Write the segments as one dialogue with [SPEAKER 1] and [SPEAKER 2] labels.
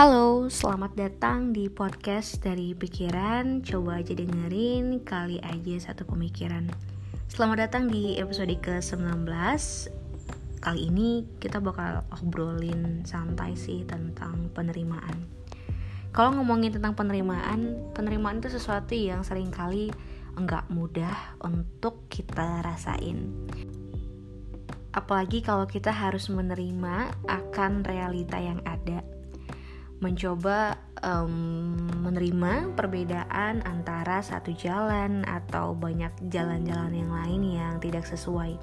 [SPEAKER 1] Halo, selamat datang di podcast dari pikiran. Coba aja dengerin, kali aja satu pemikiran. Selamat datang di episode ke-19 Kali ini kita bakal obrolin santai sih tentang penerimaan. Kalau ngomongin tentang penerimaan Penerimaan itu sesuatu yang sering kali enggak mudah untuk kita rasain. Apalagi kalau kita harus menerima akan realita yang ada mencoba um, menerima perbedaan antara satu jalan atau banyak jalan-jalan yang lain yang tidak sesuai.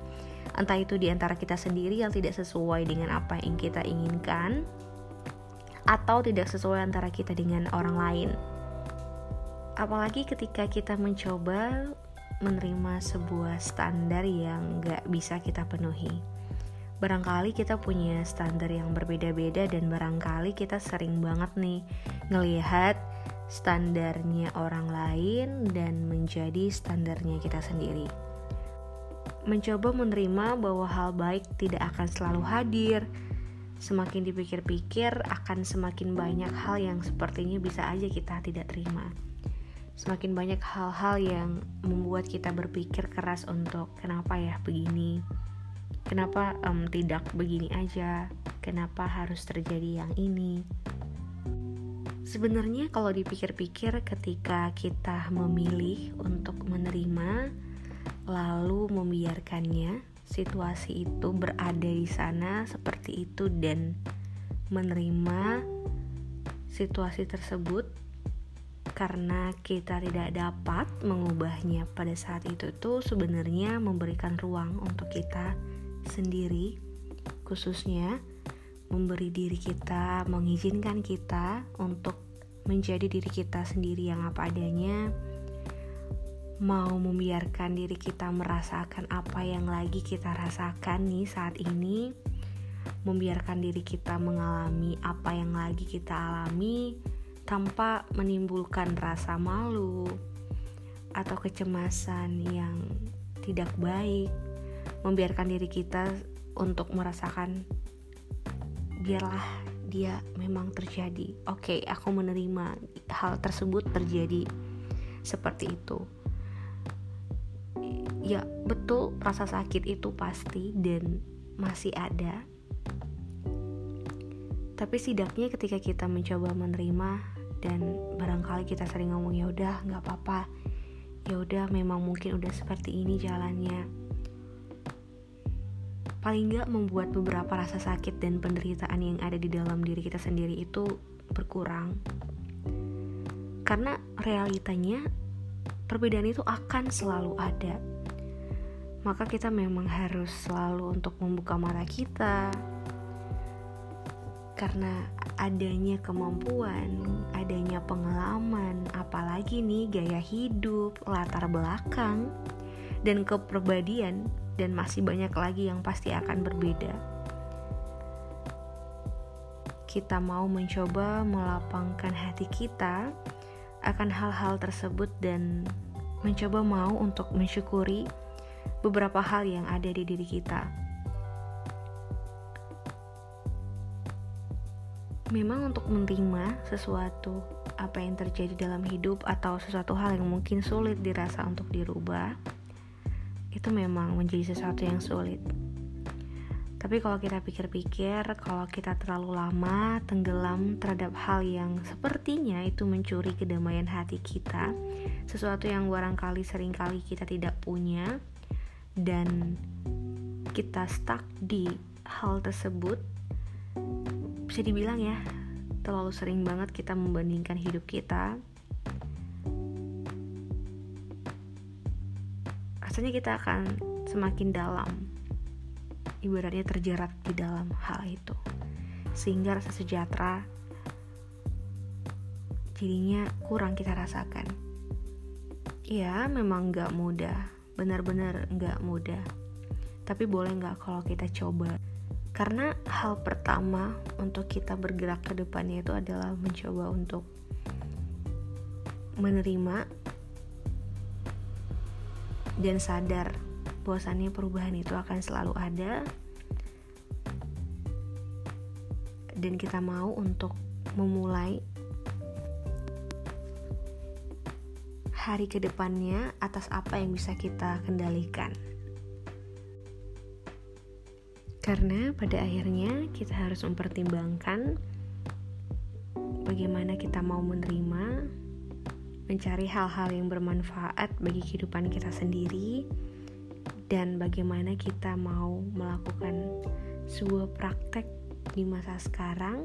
[SPEAKER 1] Entah itu di antara kita sendiri yang tidak sesuai dengan apa yang kita inginkan atau tidak sesuai antara kita dengan orang lain. Apalagi ketika kita mencoba menerima sebuah standar yang gak bisa kita penuhi barangkali kita punya standar yang berbeda-beda dan barangkali kita sering banget nih ngelihat standarnya orang lain dan menjadi standarnya kita sendiri. Mencoba menerima bahwa hal baik tidak akan selalu hadir. Semakin dipikir-pikir akan semakin banyak hal yang sepertinya bisa aja kita tidak terima. Semakin banyak hal-hal yang membuat kita berpikir keras untuk kenapa ya begini, kenapa um, tidak begini aja? Kenapa harus terjadi yang ini? Sebenarnya kalau dipikir-pikir ketika kita memilih untuk menerima lalu membiarkannya situasi itu berada di sana seperti itu dan menerima situasi tersebut karena kita tidak dapat mengubahnya pada saat itu tuh sebenarnya memberikan ruang untuk kita sendiri, khususnya memberi diri kita, mengizinkan kita untuk menjadi diri kita sendiri yang apa adanya, mau membiarkan diri kita merasakan apa yang lagi kita rasakan nih saat ini, membiarkan diri kita mengalami apa yang lagi kita alami tanpa menimbulkan rasa malu atau kecemasan yang tidak baik membiarkan diri kita untuk merasakan biarlah dia memang terjadi. Oke, okay, aku menerima hal tersebut terjadi seperti itu. Ya, betul rasa sakit itu pasti dan masih ada. Tapi setidaknya ketika kita mencoba menerima dan barangkali kita sering ngomong ya udah nggak apa-apa ya udah memang mungkin udah seperti ini jalannya paling nggak membuat beberapa rasa sakit dan penderitaan yang ada di dalam diri kita sendiri itu berkurang. Karena realitanya perbedaan itu akan selalu ada. Maka kita memang harus selalu untuk membuka mata kita. Karena adanya kemampuan, adanya pengalaman, apalagi nih gaya hidup, latar belakang, dan kepribadian dan masih banyak lagi yang pasti akan berbeda. Kita mau mencoba melapangkan hati kita akan hal-hal tersebut dan mencoba mau untuk mensyukuri beberapa hal yang ada di diri kita. Memang untuk menerima sesuatu apa yang terjadi dalam hidup atau sesuatu hal yang mungkin sulit dirasa untuk dirubah, itu memang menjadi sesuatu yang sulit. Tapi kalau kita pikir-pikir, kalau kita terlalu lama tenggelam terhadap hal yang sepertinya itu mencuri kedamaian hati kita, sesuatu yang barangkali sering kali kita tidak punya, dan kita stuck di hal tersebut, bisa dibilang ya, terlalu sering banget kita membandingkan hidup kita rasanya kita akan semakin dalam. Ibaratnya terjerat di dalam hal itu. Sehingga rasa sejahtera jadinya kurang kita rasakan. Ya memang gak mudah. Benar-benar gak mudah. Tapi boleh gak kalau kita coba? Karena hal pertama untuk kita bergerak ke depannya itu adalah mencoba untuk menerima dan sadar bahwasannya perubahan itu akan selalu ada dan kita mau untuk memulai hari ke depannya atas apa yang bisa kita kendalikan. Karena pada akhirnya kita harus mempertimbangkan bagaimana kita mau menerima, mencari hal-hal yang bermanfaat bagi kehidupan kita sendiri, dan bagaimana kita mau melakukan sebuah praktek di masa sekarang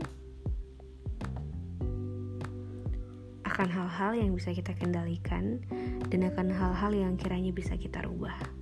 [SPEAKER 1] akan hal-hal yang bisa kita kendalikan dan akan hal-hal yang kiranya bisa kita rubah.